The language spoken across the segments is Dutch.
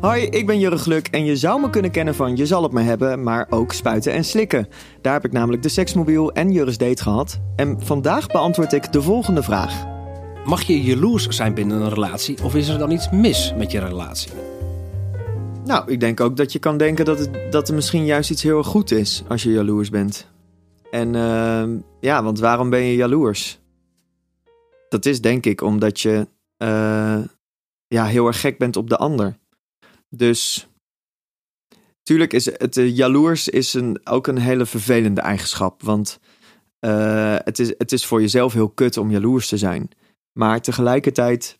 Hoi, ik ben Jurre Gluk en je zou me kunnen kennen van Je zal het me hebben, maar ook spuiten en slikken. Daar heb ik namelijk de seksmobiel en Jurre's date gehad. En vandaag beantwoord ik de volgende vraag. Mag je jaloers zijn binnen een relatie of is er dan iets mis met je relatie? Nou, ik denk ook dat je kan denken dat, het, dat er misschien juist iets heel erg goed is als je jaloers bent. En uh, ja, want waarom ben je jaloers? Dat is denk ik omdat je uh, ja, heel erg gek bent op de ander. Dus tuurlijk is het uh, jaloers is een, ook een hele vervelende eigenschap. Want uh, het, is, het is voor jezelf heel kut om jaloers te zijn. Maar tegelijkertijd,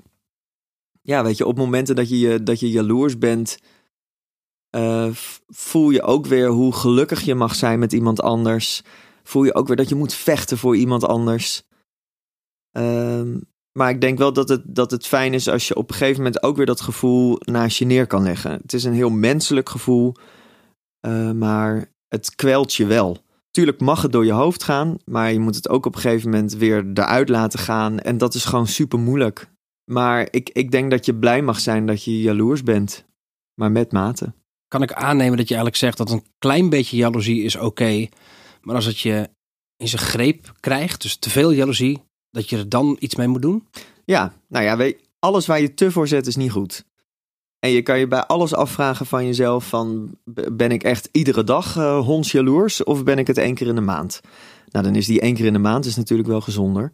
ja, weet je, op momenten dat je, dat je jaloers bent, uh, voel je ook weer hoe gelukkig je mag zijn met iemand anders. Voel je ook weer dat je moet vechten voor iemand anders. Uh, maar ik denk wel dat het, dat het fijn is als je op een gegeven moment ook weer dat gevoel naast je neer kan leggen. Het is een heel menselijk gevoel, uh, maar het kwelt je wel. Tuurlijk mag het door je hoofd gaan, maar je moet het ook op een gegeven moment weer eruit laten gaan. En dat is gewoon super moeilijk. Maar ik, ik denk dat je blij mag zijn dat je jaloers bent, maar met mate. Kan ik aannemen dat je eigenlijk zegt dat een klein beetje jaloezie is oké, maar als het je in zijn greep krijgt, dus te veel jaloezie, dat je er dan iets mee moet doen? Ja, nou ja, weet, alles waar je te voor zet is niet goed. En je kan je bij alles afvragen van jezelf van ben ik echt iedere dag uh, hondsjaloers of ben ik het één keer in de maand? Nou, dan is die één keer in de maand is natuurlijk wel gezonder.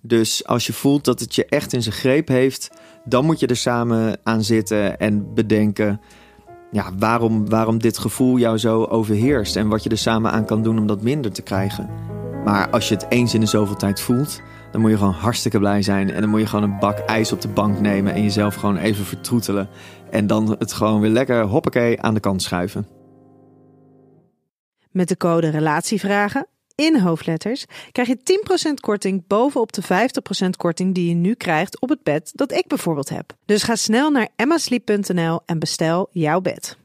Dus als je voelt dat het je echt in zijn greep heeft, dan moet je er samen aan zitten en bedenken ja, waarom, waarom dit gevoel jou zo overheerst en wat je er samen aan kan doen om dat minder te krijgen. Maar als je het eens in de zoveel tijd voelt, dan moet je gewoon hartstikke blij zijn. En dan moet je gewoon een bak ijs op de bank nemen en jezelf gewoon even vertroetelen. En dan het gewoon weer lekker hoppakee aan de kant schuiven. Met de code RELATIEVRAGEN in hoofdletters krijg je 10% korting bovenop de 50% korting die je nu krijgt op het bed dat ik bijvoorbeeld heb. Dus ga snel naar emmasleep.nl en bestel jouw bed.